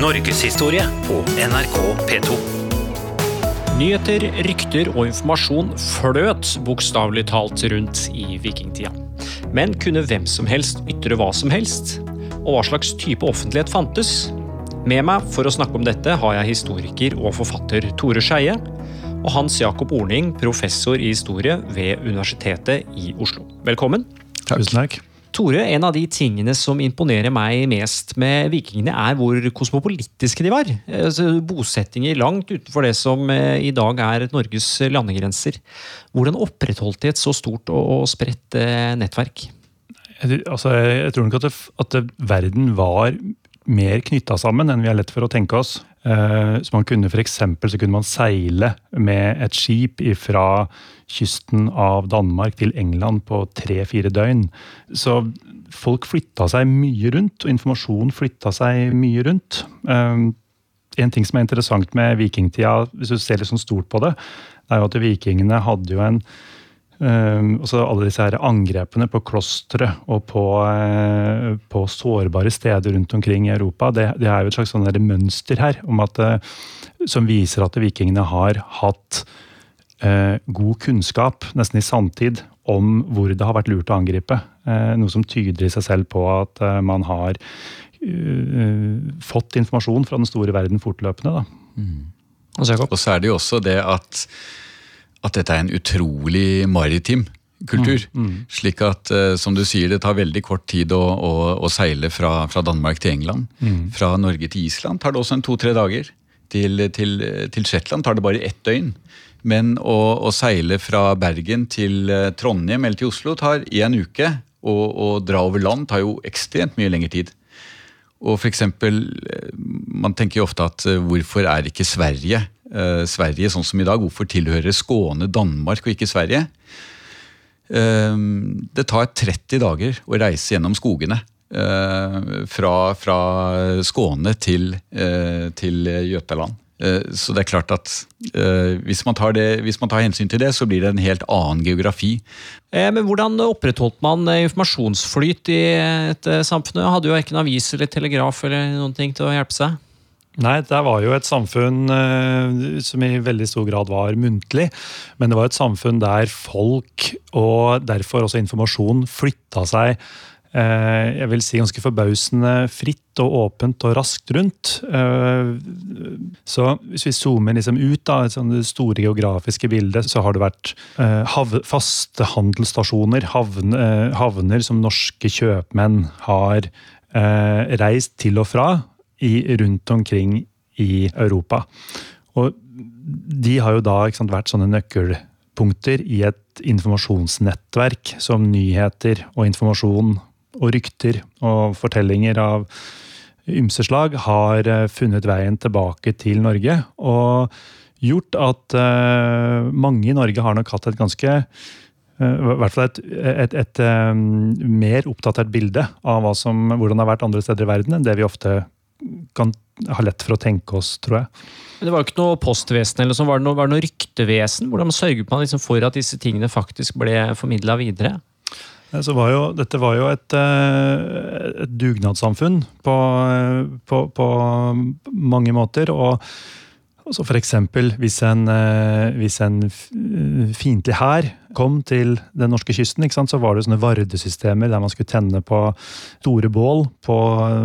Norgeshistorie på NRK P2. Nyheter, rykter og informasjon fløt bokstavelig talt rundt i vikingtida. Men kunne hvem som helst ytre hva som helst? Og hva slags type offentlighet fantes? Med meg for å snakke om dette har jeg historiker og forfatter Tore Skeie. Og Hans Jakob Orning, professor i historie ved Universitetet i Oslo. Velkommen. Tusen takk. Tore, en av de tingene som imponerer meg mest med vikingene, er hvor kosmopolitiske de var. Altså, bosettinger langt utenfor det som eh, i dag er Norges landegrenser. Hvordan opprettholdt de et så stort og spredt eh, nettverk? Jeg, altså, jeg tror nok at, det, at verden var mer knytta sammen enn vi er lett for å tenke oss. Eh, så man kunne eksempel, så kunne man seile med et skip fra kysten av Danmark til England på tre-fire døgn. Så folk flytta seg mye rundt, og informasjon flytta seg mye rundt. Eh, en ting som er interessant med vikingtida, hvis du ser litt sånn stort på det, det er jo at vikingene hadde jo en Um, også alle disse her angrepene på klostre og på, uh, på, sårbare steder rundt omkring i Europa, det, det er jo et slags sånn mønster her at, uh, som viser at vikingene har hatt uh, god kunnskap, nesten i samtid, om hvor det har vært lurt å angripe. noe som tyder i seg selv på at man har fått informasjon fra den store verden fortløpende. Mm. Og så er det jo også det at at dette er en utrolig maritim kultur. Mm, mm. Slik at, uh, som du sier, det tar veldig kort tid å, å, å seile fra, fra, Danmark til England. Mm. Fra Norge til Island tar det også en to-tre dager. Til, til, til, Shetland tar det bare ett døgn. Men å, å, seile fra Bergen til eh, Trondheim eller til Oslo tar én uke. Og å dra over land tar jo ekstremt mye lengre tid. Og for eksempel, eh, Man tenker jo ofte at hvorfor er ikke Sverige eh, Sverige sånn som i dag. Hvorfor tilhører Skåne Danmark og ikke Sverige? Eh, det tar 30 dager å reise gjennom skogene. Eh, fra, fra, Skåne til, til Jøtaland. Så det er klart at hvis, man det, hvis, man tar hensyn til det, så blir det en helt annen geografi. Men Hvordan opprettholdt man informasjonsflyt i et samfunn? Hadde jo ikke en avis eller telegraf eller noen ting til å hjelpe seg? Nei, det var jo et samfunn uh, som i veldig stor grad var muntlig. Men det var et samfunn der folk, og derfor også informasjon, flytta seg uh, jeg vil si ganske forbausende fritt og åpent og raskt rundt. Uh, så hvis vi zoomer liksom ut av det store geografiske bildet, så har det vært faste handelsstasjoner, havn, havner som norske kjøpmenn har reist til og fra i, rundt omkring i Europa. Og de har jo da sant, vært sånne nøkkelpunkter i et informasjonsnettverk som nyheter og informasjon og rykter og fortellinger av ymse slag har eh, funnet veien tilbake til Norge. Og gjort at uh, mange i Norge har nok hatt et ganske uh, i hvert fall et, et, et um, mer oppdatert bilde av som, hvordan det har vært andre steder i verden enn det vi ofte kan ha lett for å tenke oss, tror jeg. Men Det var jo ikke noe postvesen eller sånn, var det noe, var det noe ryktevesen? Hvordan sørget man liksom for at disse tingene faktisk ble formidla videre? Var jo, dette var jo et, eh, et dugnadssamfunn på, på, på, mange måter. og altså eksempel, hvis en, eh, hvis en fiendtlig hær kom til den norske kysten, så var det sånne vardesystemer der man skulle tenne på store bål på,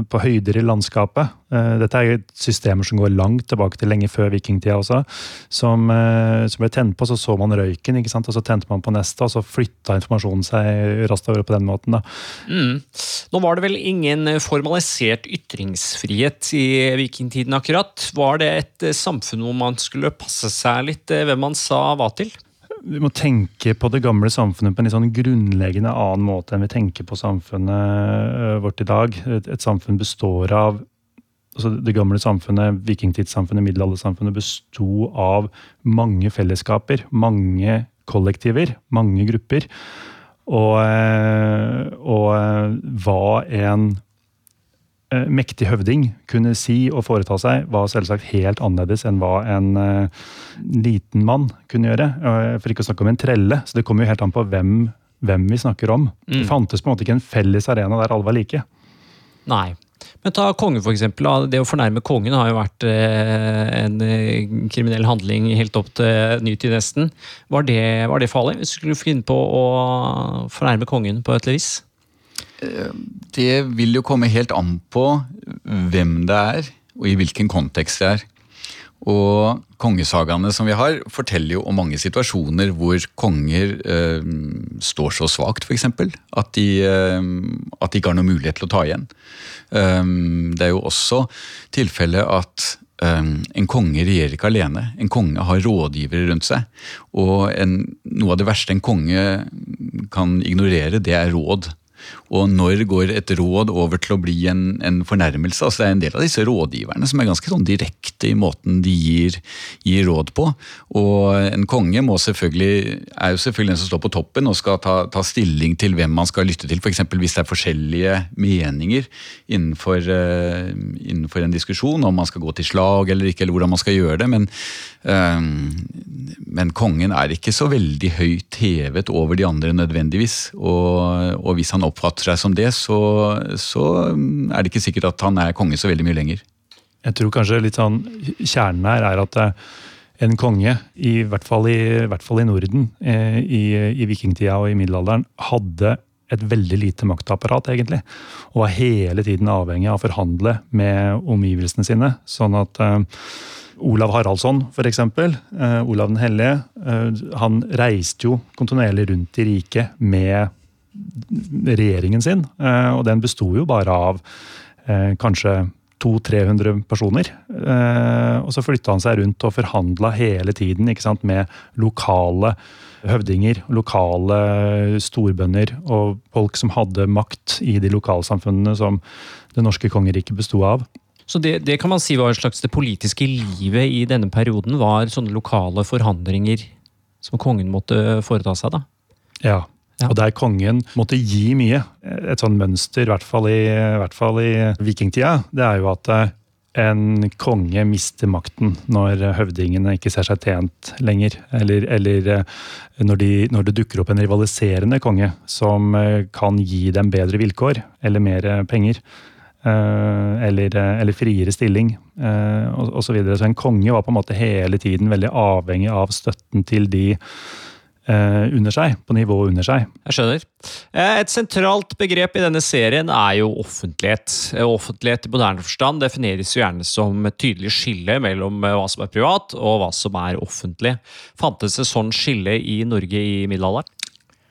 på høyder i landskapet. Eh, dette er systemer som går langt tilbake til lenge før vikingtida også. Som, eh, som ble tent på, så så man røyken, og så tente man på neste, og så flytta informasjonen seg raskt over på den måten. Mm. Nå var det vel ingen formalisert ytringsfrihet i vikingtiden akkurat. Var det et samfunn hvor man skulle passe seg litt eh, hvem man sa hva til? Vi må tenke på det gamle samfunnet på en litt sånn grunnleggende annen måte enn vi tenker på samfunnet øh, vårt i dag. Et, et samfunn består av altså Det gamle samfunnet, vikingtidssamfunnet, middelaldersamfunnet, besto av mange fellesskaper. Mange kollektiver, mange grupper. Og, øh, og øh, hva en Eh, mektig høvding kunne si og foreta seg, var selvsagt helt annerledes enn hva en uh, liten mann kunne gjøre. Uh, for ikke å snakke om en trelle. Så det kommer jo helt an på hvem, hvem vi snakker om. Mm. Det fantes på en måte ikke en felles arena der alle var like. Nei. Men ta kongen, for eksempel. Det å fornærme kongen har jo vært eh, en eh, kriminell handling helt opp til ny tid, nesten. Var det, var det farlig, hvis du skulle finne på å fornærme kongen på et eller vis? Det vil jo komme helt an på hvem det er, og i hvilken kontekst det er. Og kongesagaene som vi har, forteller jo om mange situasjoner hvor konger eh, står så svakt, f.eks. At, eh, at de ikke har noen mulighet til å ta igjen. Um, det er jo også tilfellet at um, en konge regjerer ikke alene. En konge har rådgivere rundt seg. Og en, noe av det verste en konge kan ignorere, det er råd. Og når går et råd over til å bli en, en fornærmelse? Altså det er en del av disse rådgiverne som er ganske sånn direkte i måten de gir, gir råd på. Og en konge må selvfølgelig, er jo selvfølgelig den som står på toppen og skal ta, ta stilling til hvem man skal lytte til. F.eks. hvis det er forskjellige meninger innenfor, uh, innenfor, en diskusjon om man skal gå til slag eller ikke, eller hvordan man skal gjøre det. Men, uh, men kongen er ikke så veldig høyt hevet over de andre nødvendigvis. Og, og hvis han oppfatter seg som det, så, så, er det ikke sikkert at han er konge så veldig mye lenger. Jeg tror kanskje litt sånn kjernen her er at eh, en konge, i hvert fall i, hvert fall i Norden, eh, i, i vikingtida og i middelalderen, hadde et veldig lite maktapparat, egentlig. Og var hele tiden avhengig av å forhandle med omgivelsene sine. Sånn at uh, Olav Haraldsson, f.eks., uh, Olav den hellige, uh, han reiste jo kontinuerlig rundt i riket med regjeringen sin. Eh, og den besto jo bare av eh, kanskje 200-300 personer. Eh, og så flytta han seg rundt og forhandla hele tiden ikke sant, med lokale høvdinger, lokale storbønder og folk som hadde makt i de lokalsamfunnene som det norske kongeriket besto av. Så det, det, kan man si var en slags det politiske livet i denne perioden, var sånne lokale forhandlinger som kongen måtte foreta seg, da? Ja. Ja. Og der kongen måtte gi mye. Et sånn mønster, i hvert fall i, hvert fall i vikingtida, det er jo at eh, en konge mister makten når høvdingene ikke ser seg tjent lenger. Eller, eller eh, når, de, når, det dukker opp en rivaliserende konge som eh, kan gi dem bedre vilkår eller mer penger. Eller, eller friere stilling osv. Så, videre. så en konge var på en måte hele tiden veldig avhengig av støtten til de under seg, på nivået under seg. Jeg skjønner. Eh, et sentralt begrep i denne serien er jo offentlighet. Eh, offentlighet i moderne forstand defineres jo gjerne som et tydelig skille mellom hva som er privat og hva som er offentlig. Fantes det sånn skille i Norge i middelalderen?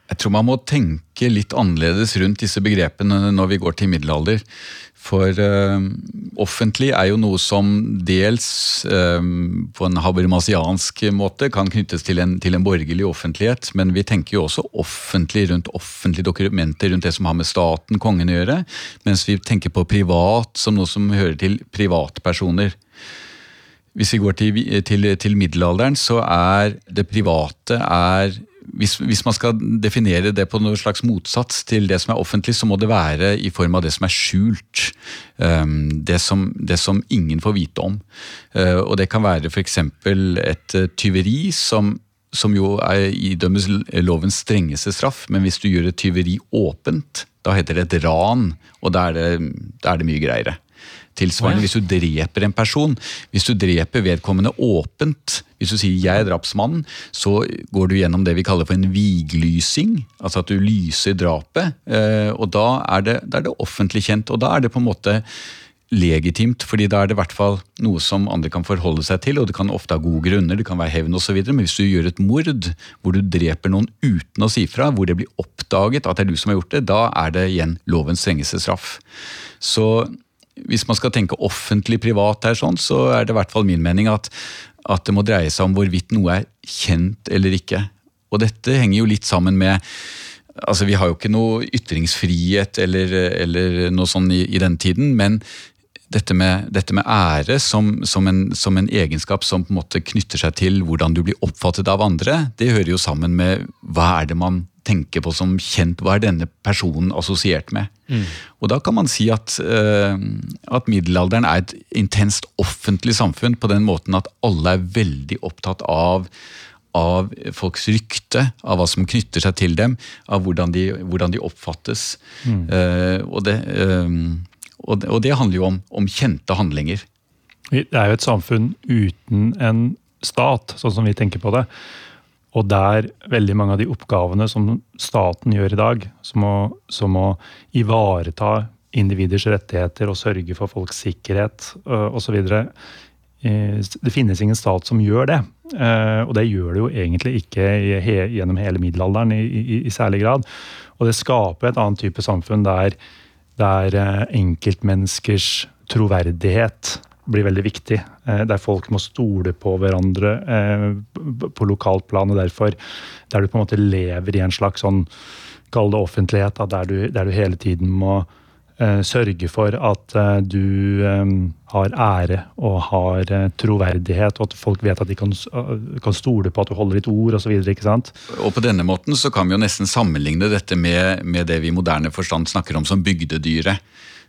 Jeg tror man må tenke litt annerledes rundt disse begrepene når vi går til middelalder. For uh, offentlig er jo noe som dels uh, på en habermasiansk måte kan knyttes til en, til en, borgerlig offentlighet, men vi tenker jo også offentlig rundt offentlige dokumenter, rundt det som har med staten, kongen å gjøre, mens vi tenker på privat som noe som hører til privatpersoner. Hvis vi går til, til, til middelalderen, så er det private er hvis, hvis, man skal definere det på noe slags motsats til det som er offentlig, så må det være i form av det som er skjult. Um, det, som, det som ingen får vite om. Uh, og det kan være f.eks. et uh, tyveri som, som jo er, idømmes lovens strengeste straff, men hvis du gjør et tyveri åpent, da heter det et ran, og da er det, da er det mye greiere. Tilsvarende hvis du dreper en person. Hvis du dreper vedkommende åpent, hvis du sier 'jeg er drapsmannen', så går du gjennom det vi kaller for en viglysing. Altså at du lyser drapet. Eh, og da er det, da er det offentlig kjent, og da er det på en måte legitimt, fordi da er det i hvert fall noe som andre kan forholde seg til, og det kan ofte ha gode grunner, det kan være hevn osv. Men hvis du gjør et mord hvor du dreper noen uten å si fra, hvor det blir oppdaget at det er du som har gjort det, da er det igjen lovens strengeste straff. Så hvis man skal tenke offentlig privat her, sånn, så er det i hvert fall min mening at, at det må dreie seg om hvorvidt noe er kjent eller ikke. Og dette henger jo litt sammen med altså Vi har jo ikke noe ytringsfrihet eller, eller noe sånn i, i den tiden, men dette med, dette med ære som, som, en, som, en, egenskap som på en måte knytter seg til hvordan du blir oppfattet av andre, det hører jo sammen med hva er det man tenker på som kjent. Hva er denne personen assosiert med? Mm. Og da kan man si at, uh, at, middelalderen er et intenst offentlig samfunn på den måten at alle er veldig opptatt av av folks rykte, av hva som knytter seg til dem, av hvordan de, hvordan de oppfattes. Mm. Uh, og, det, uh, Og det, og det handler jo om, om kjente handlinger. Det er jo et samfunn uten en stat, sånn som vi tenker på det. Og der veldig mange av de oppgavene som staten gjør i dag, som å, som å ivareta individers rettigheter og sørge for folks sikkerhet osv. Det finnes ingen stat som gjør det. Og det gjør det jo egentlig ikke gjennom hele middelalderen i, i, i særlig grad. Og det skaper et annet type samfunn der, der enkeltmenneskers troverdighet blir veldig viktig. Der folk må stole på hverandre på lokalt plan. og derfor Der du på en måte lever i en slags sånn, kall det offentlighet, der du, der du hele tiden må sørge for at du har ære og har troverdighet, og at folk vet at de kan, kan stole på at du holder ditt ord osv. Og på denne måten så kan vi jo nesten sammenligne dette med, med det vi i moderne forstand snakker om som bygdedyret.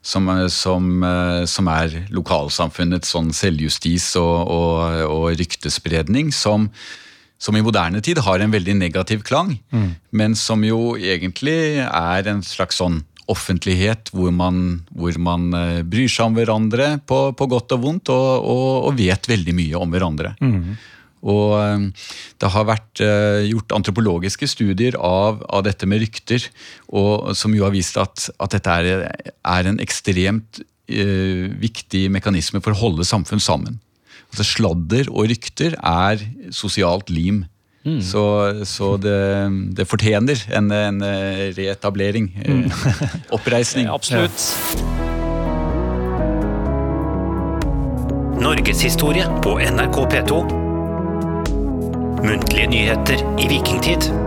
Som, som, som er lokalsamfunnets sånn selvjustis og, og, og ryktespredning. Som, som, i moderne tid har en veldig negativ klang, mm. men som jo egentlig er en slags sånn offentlighet hvor man, hvor man bryr seg om hverandre på, på godt og vondt, og, og, og, vet veldig mye om hverandre. Mm. Og det har vært gjort antropologiske studier av, av dette med rykter, og, som jo har vist at, at dette er, er en ekstremt uh, viktig mekanisme for å holde samfunn sammen. Altså Sladder og rykter er sosialt lim. Mm. Så, så det, det, fortjener en, en reetablering. Mm. Oppreisning. Absolutt. Norgeshistorie på NRK P2. Muntlige nyheter i vikingtid.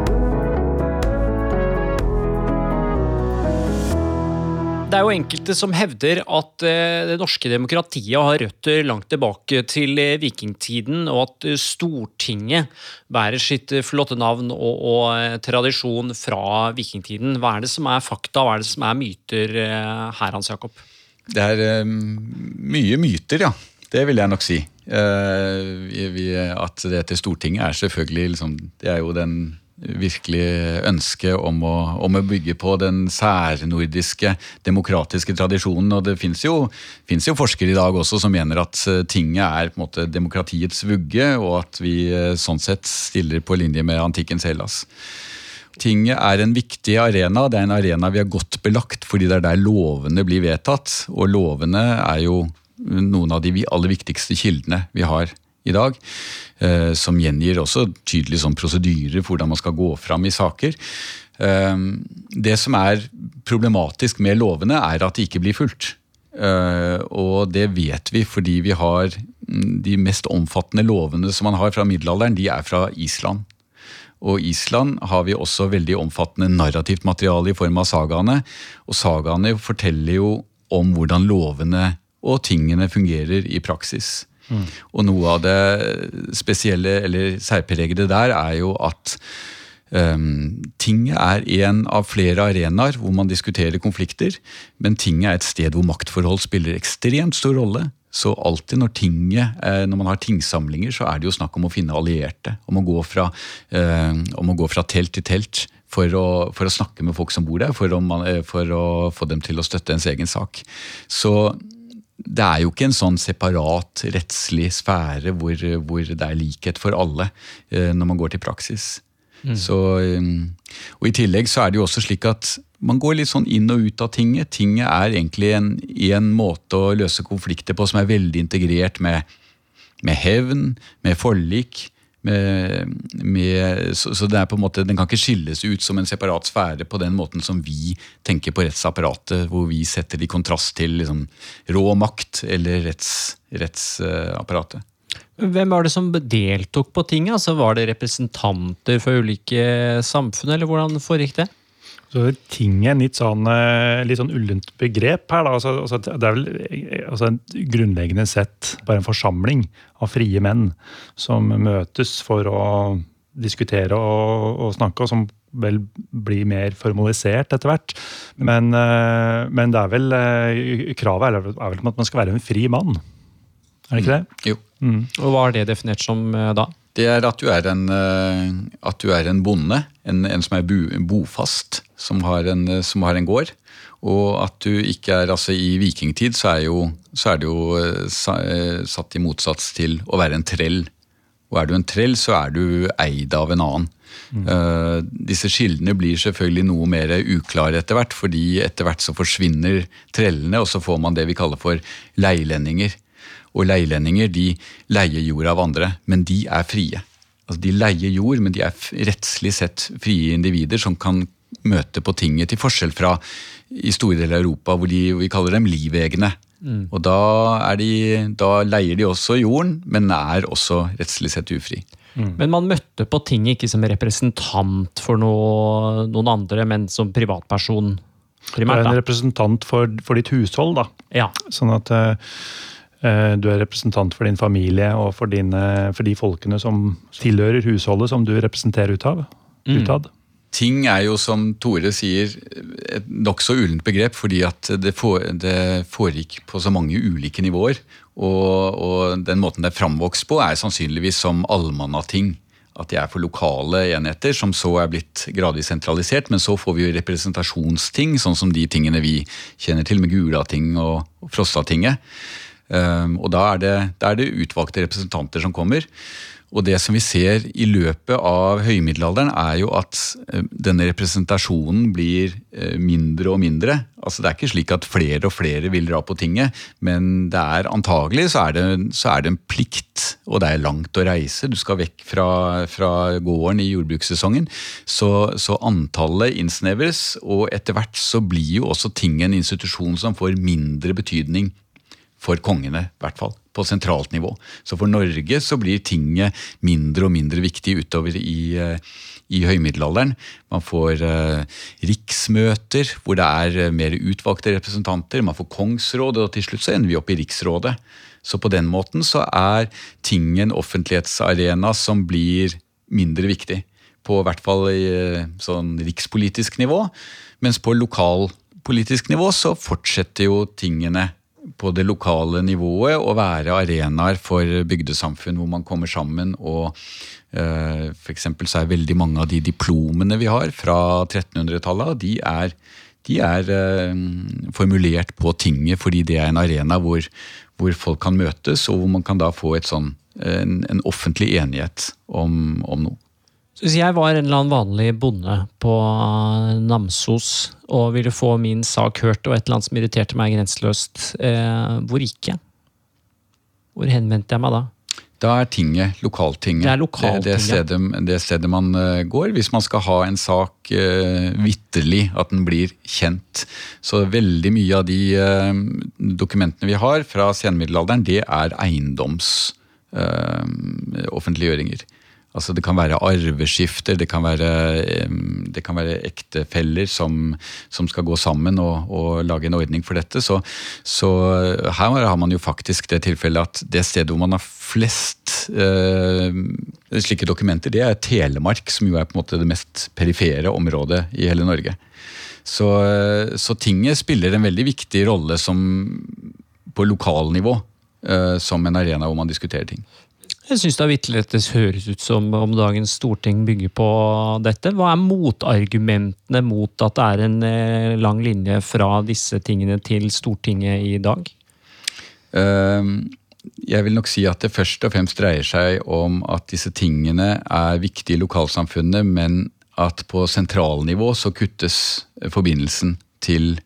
Det er jo enkelte som hevder at det norske demokratiet har røtter langt tilbake til vikingtiden, og at Stortinget bærer sitt flotte navn og, og, tradisjon fra vikingtiden. Hva er det som er fakta, hva er det som er myter her, Hans Jakob? Det er mye myter, ja. Det vil jeg nok si. At det til Stortinget er selvfølgelig liksom, Det er jo den virkelig ønske om å, om å, bygge på den særnordiske demokratiske tradisjonen. Og det fins jo, jo, forskere i dag også som mener at tinget er på en måte demokratiets vugge, og at vi sånn sett stiller på linje med antikkens Hellas. Tinget er en viktig arena. Det er en arena vi har godt belagt fordi det er der lovene blir vedtatt. Og lovene er jo noen av de aller viktigste kildene vi har i dag. Eh, som gjengir også tydelige sånn prosedyrer for hvordan man skal gå fram i saker. Eh, det som er problematisk med lovene, er at de ikke blir fulgt. Eh, og det vet vi fordi vi har mm, de mest omfattende lovene som man har fra middelalderen, de er fra Island. Og Island har vi også veldig omfattende narrativt materiale i form av sagaene. Og sagaene forteller jo om hvordan lovene og tingene fungerer i praksis. Mm. Og noe av det spesielle eller særpregede der er jo at um, tinget er en av flere arenaer hvor man diskuterer konflikter, men tinget er et sted hvor maktforhold spiller ekstremt stor rolle. Så alltid når, tinget, eh, når man har tingsamlinger, så er det jo snakk om å finne allierte. Om å gå fra, om å gå fra telt til telt. For å, for å, snakke med folk som bor der, for å, for å få dem til å støtte ens egen sak. Så det er jo ikke en sånn separat rettslig sfære hvor, hvor det er likhet for alle eh, når man går til praksis. Mm. Så, eh, og I tillegg så er det jo også slik at man går litt sånn inn og ut av tinget. Tinget er egentlig en, en måte å løse konflikter på som er veldig integrert med, med hevn, med forlik, med, så, så, måte, Den kan ikke skilles ut som en separat sfære på den måten som vi tenker på rettsapparatet, hvor vi setter det i kontrast til liksom, rå makt eller retts, rettsapparatet. Hvem var det som deltok på tinget? Altså, var det representanter for ulike samfunn, eller hvordan foregikk det? Så ting er litt sånn, eh, litt sånn ullent begrep her. Da. Altså, altså, det er vel altså, grunnleggende sett bare en forsamling av frie menn som møtes for å diskutere og, og snakke, og som vel blir mer formalisert etter hvert. Men, eh, men det er vel eh, kravet er vel, at man skal være en fri mann. Er det ikke det? Mm. Jo. Mm. Og hva er det definert som da? Det er at du er en, eh, at du er en bonde, en, en som er bu, bofast, som har, en, som har, en, gård. Og at du ikke er altså I vikingtid så er, jo, så er det jo eh, satt i motsats til å være en trell. Og er du en trell, så er du eid av en annen. Mm. Uh, disse skildene blir selvfølgelig noe mer uklare etter hvert, fordi etter hvert så forsvinner trellene, og så får man det vi kaller for leilendinger. Og leilendinger de leier jord av andre, men de er frie. Altså De leier jord, men de er rettslig sett frie individer som kan møte på tinget, til forskjell fra i store deler av Europa hvor de, vi kaller dem livegne. Mm. Og da, de, da, leier de også jorden, men er også rettslig sett ufri. Mm. Men man møtte på tinget ikke som representant for noe, noen andre, men som privatperson primært? Er en representant for, for ditt hushold, da. Ja. Sånn at uh, du er representant for din familie og for, dine, for, de folkene som tilhører husholdet som du representerer utad. Mm. Ting er jo, som Tore sier, et nokså ullent begrep, fordi at det, for, det, foregikk på så mange ulike nivåer. Og, og den måten det er framvokst på, er sannsynligvis som allmannating. At de er for lokale enheter, som så er blitt gradvis sentralisert. Men så får vi jo representasjonsting, sånn som de tingene vi kjenner til, med Gulating og, og Frostatinget. Um, og da er, det, da er det utvalgte representanter som kommer. Og det som vi ser i løpet av høymiddelalderen, er jo at eh, denne representasjonen blir eh, mindre og mindre. Altså Det er ikke slik at flere og flere vil dra på tinget, men det er antagelig så er det, så er det en plikt, og det er langt å reise. Du skal vekk fra, fra gården i jordbrukssesongen. Så, så, antallet innsnevres, og etter hvert så blir jo også tinget en institusjon som får mindre betydning for kongene, i hvert fall på sentralt nivå. Så for Norge så blir tinget mindre og mindre viktig utover i, eh, i høymiddelalderen. Man får eh, riksmøter hvor det er uh, mer utvalgte representanter. Man får kongsråd, og til slutt så ender vi opp i Riksrådet. Så på den måten så er tinget en offentlighetsarena som blir mindre viktig. På hvert fall i uh, sånn rikspolitisk nivå. Mens på lokalpolitisk nivå så fortsetter jo tingene på det lokale nivået å være arenaer for bygdesamfunn hvor man kommer sammen og uh, eksempel så er veldig mange av de diplomene vi har fra 1300-tallet, de er, de er uh, formulert på tinget fordi det er en arena hvor, hvor, folk kan møtes, og hvor man kan da få sånn, en, en, offentlig enighet om, om noe. Så hvis jeg var en eller annen vanlig bonde på Namsos og ville få min sak hørt, og et eller annet som irriterte meg grenseløst, eh, hvor gikk jeg? Hvor henvendte jeg meg da? Da er tinget lokaltinget. Det er lokaltinget. Det, det, stedet, det stedet man uh, går hvis man skal ha en sak uh, vitterlig, at den blir kjent. Så veldig mye av de uh, dokumentene vi har fra senmiddelalderen, det er eiendomsoffentliggjøringer. Uh, Altså Det kan være arveskifter, det kan være, det kan være ektefeller som, som, skal gå sammen og, og, lage en ordning for dette. Så, så, her har man jo faktisk det tilfellet at det stedet hvor man har flest eh, slike dokumenter, det er Telemark, som jo er på en måte det mest perifere området i hele Norge. Så, så tinget spiller en veldig viktig rolle som, på lokalnivå eh, som en arena hvor man diskuterer ting. Jeg syns det høres ut som om dagens storting bygger på dette. Hva er motargumentene mot at det er en eh, lang linje fra disse tingene til Stortinget i dag? Ehm, jeg vil nok si at det først og fremst dreier seg om at disse tingene er viktige i lokalsamfunnet, men at på sentralnivå så kuttes forbindelsen til,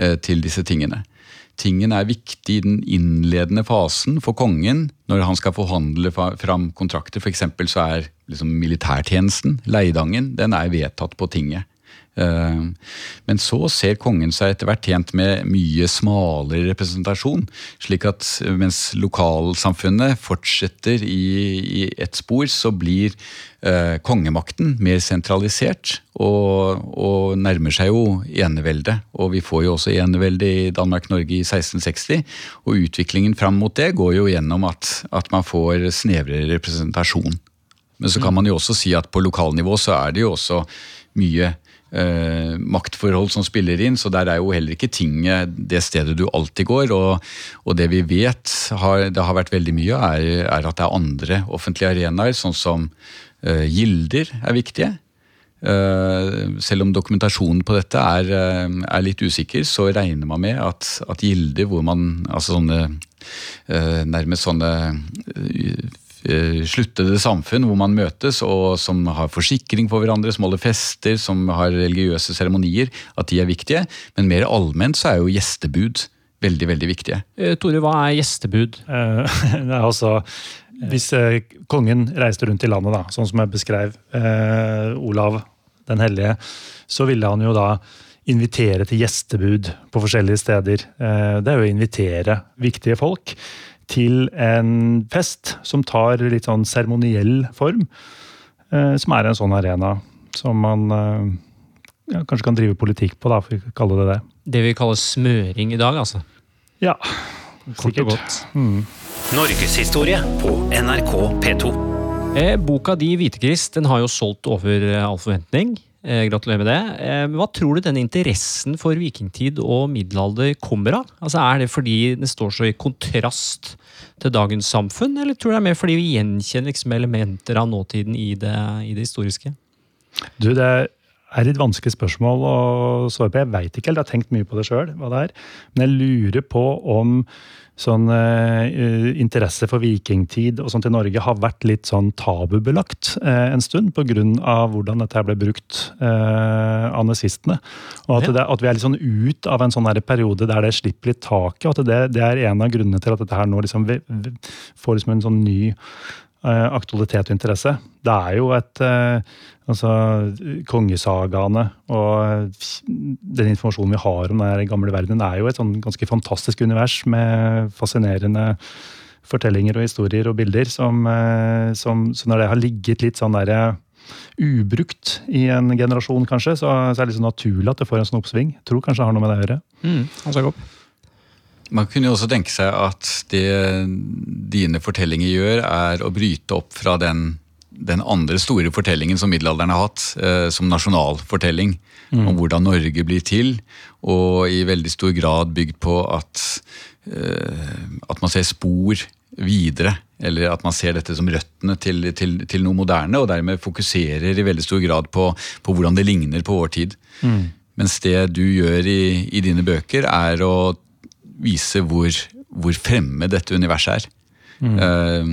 eh, til disse tingene tingen er viktig i den innledende fasen for kongen når han skal forhandle fram kontrakter. F.eks. så er liksom militærtjenesten, leidangen, den er vedtatt på tinget. Eh, men så ser kongen seg etter hvert tjent med mye smalere representasjon. slik at mens lokalsamfunnet fortsetter i, i ett spor, så blir eh, kongemakten mer sentralisert og, og, nærmer seg jo eneveldet. Og vi får jo også enevelde i Danmark-Norge i 1660. Og utviklingen fram mot det går jo gjennom at, at man får snevrere representasjon. Men så kan man jo også si at på lokalnivå så er det jo også mye eh, maktforhold som spiller inn, så der er jo heller ikke tinget det stedet du alltid går. Og, og det vi vet har, det har vært veldig mye, er, er, at det er andre offentlige arenaer, sånn som eh, gilder er viktige. Uh, selv om dokumentasjonen på dette er, uh, er, litt usikker, så regner man med at, at gilder hvor man Altså sånne uh, nærmest sånne sluttede samfunn hvor man møtes, og som har forsikring for hverandre, som holder fester, som har religiøse seremonier, at de er viktige. Men mer allment så er jo gjestebud veldig, veldig viktige. Eh, Tore, hva er gjestebud? Eh, det er altså hvis kongen reiste rundt i landet, da, sånn som jeg beskrev, eh, Olav den hellige, så ville han jo da invitere til gjestebud på forskjellige steder. Eh, det er jo å invitere viktige folk til en fest som tar litt sånn seremoniell form. Eh, som er en sånn arena som man eh, ja, kanskje kan drive politikk på, da, for å kalle det det. Det vi kaller smøring i dag, altså? Ja, Kort og godt. Mm. Norgeshistorie på NRK P2. Eh, boka di, 'Hvitegris', den har jo solgt over all forventning. Eh, gratulerer med det. Eh, hva tror du denne interessen for vikingtid og middelalder kommer av? Altså, er det fordi den står så i kontrast til dagens samfunn, eller tror du det er mer fordi vi gjenkjenner liksom elementer av nåtiden i det, i det historiske? Du, det er et vanskelig spørsmål å svare på. Jeg veit ikke helt, jeg har tenkt mye på det sjøl, hva det er. Men jeg lurer på om sånn uh, interesse for vikingtid og sånt i Norge har vært litt sånn tabubelagt uh, en stund pga. hvordan dette ble brukt uh, av nazistene. Og at, det, at, vi er litt sånn ut av en sånn periode der det slipper litt taket. og at det, det, er en av grunnene til at dette her nå liksom, vi, vi får liksom en sånn ny aktualitet og interesse. Det er jo et Altså kongesagaene og den informasjonen vi har om den gamle verden, er jo et sånn ganske fantastisk univers med fascinerende fortellinger og historier og bilder. Som, eh, som så når det har ligget litt sånn derre ubrukt i en generasjon, kanskje, så, så, er det litt sånn naturlig at det får en sånn oppsving. Jeg Tror kanskje det har noe med det å gjøre. Mm, Man kunne jo også tenke seg at det dine fortellinger gjør, er å bryte opp fra den den andre store fortellingen som middelalderen har hatt, eh, som nasjonalfortelling. Mm. Om hvordan Norge blir til, og i veldig stor grad bygd på at, eh, at man ser spor videre. Eller at man ser dette som røttene til, til, til, noe moderne, og dermed fokuserer i veldig stor grad på, på hvordan det ligner på vår tid. Mm. Mens det du gjør i, i, dine bøker, er å vise hvor, hvor fremmed dette universet er. Mm. Uh,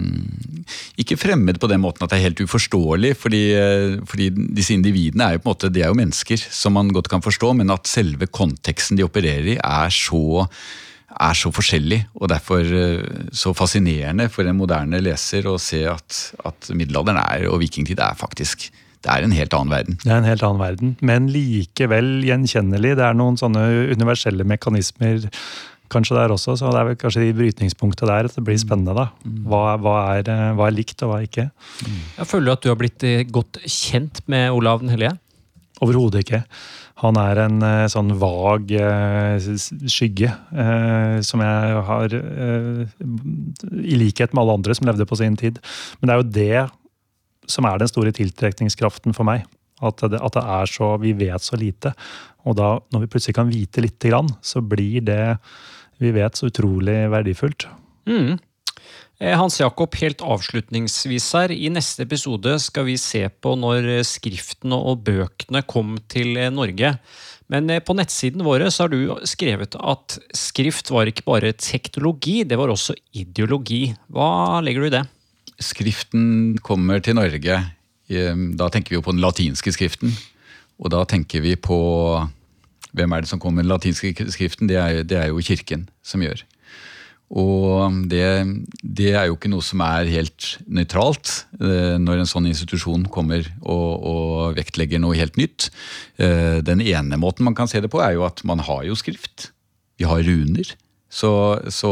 ikke fremmed på den måten at det er helt uforståelig, fordi, uh, fordi, disse individene er jo på en måte, de er jo mennesker som man godt kan forstå, men at selve konteksten de opererer i, er så, er så forskjellig. Og derfor uh, så fascinerende for en moderne leser å se at, at middelalderen er, og vikingtid er faktisk det er en helt annen verden. Det er en helt annen verden, Men likevel gjenkjennelig. Det er noen sånne universelle mekanismer kanskje der også. Så det er vel kanskje i brytningspunktet der at det blir spennende. da. Hva, hva, er, eh, hva er, likt, og hva er ikke. Jeg føler du at du har blitt eh, godt kjent med Olav den hellige? Overhodet ikke. Han er en eh, sånn vag skygge som jeg har I likhet med alle andre som levde på sin tid. Men det er jo det som er den store tiltrekningskraften for meg. At det, at det er så Vi vet så lite. Og da, når vi plutselig kan vite lite grann, så blir det vi vet, så utrolig verdifullt. Mm. Eh, Hans Jakob, helt avslutningsvis her. I neste episode skal vi se på når skriftene og bøkene kom til eh, Norge. Men eh, på nettsiden våre så har du skrevet at skrift var ikke bare teknologi, det var også ideologi. Hva legger du i det? Skriften kommer til Norge. Da tenker vi jo på den latinske skriften. Og da tenker vi på hvem er det som kommer med den latinske skriften? Det er, det er jo Kirken som gjør. Og det, det, er jo ikke noe som er helt nøytralt eh, når en sånn institusjon kommer og, og, vektlegger noe helt nytt. Eh, den ene måten man kan se det på, er jo at man har jo skrift. Vi har runer. Så, så,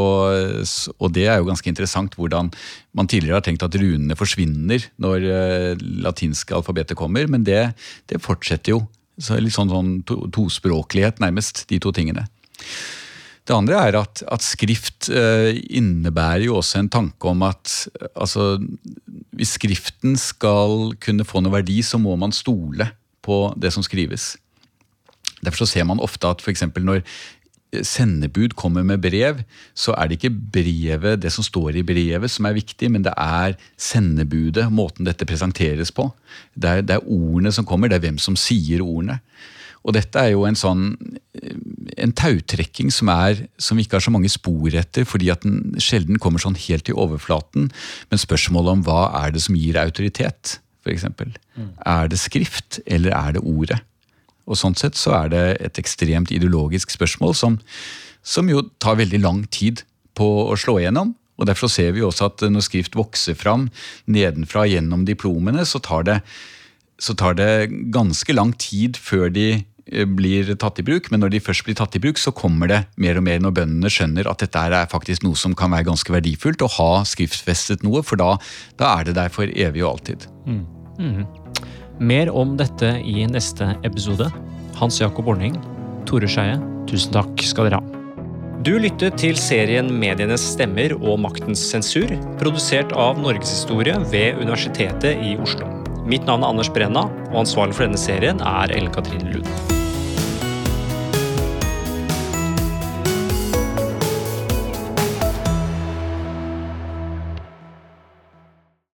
og det er jo ganske interessant hvordan man tidligere har tenkt at runene forsvinner når uh, latinske alfabetet kommer, men det, det fortsetter jo så litt sånn, sånn to, tospråklighet, nærmest, de to tingene. Det andre er at, at skrift eh, innebærer jo også en tanke om at altså, hvis skriften skal kunne få noe verdi, så må man stole på det som skrives. Derfor så ser man ofte at for når sendebud kommer med brev, så er det ikke brevet, det som står i brevet, som er viktig, men det er sendebudet, måten dette presenteres på. Det er, det er ordene som kommer, det er hvem som sier ordene. Og dette er jo en sånn en tautrekking som, er, som vi ikke har så mange spor etter, fordi at den sjelden kommer sånn helt til overflaten. Men spørsmålet om hva er det som gir autoritet, f.eks. Mm. Er det skrift, eller er det ordet? Og sånn sett så er det et ekstremt ideologisk spørsmål som, som jo tar veldig lang tid på å slå igjennom. Og Derfor ser vi også at når skrift vokser fram nedenfra gjennom diplomene, så tar det, så tar det ganske lang tid før de eh, blir tatt i bruk, men når de først blir tatt i bruk, så kommer det mer og mer når bøndene skjønner at dette er faktisk noe som kan være ganske verdifullt, å ha skriftfestet noe, for da, da er det der for evig og alltid. Mm. Mm. Mer om dette i neste episode. Hans Jakob Orning, Tore Skeie, tusen takk skal dere ha. Du lyttet til serien Medienes stemmer og maktens sensur, produsert av Norgeshistorie ved Universitetet i Oslo. Mitt navn er Anders Brenna, og ansvarlig for denne serien er Ellen Katrine Lund.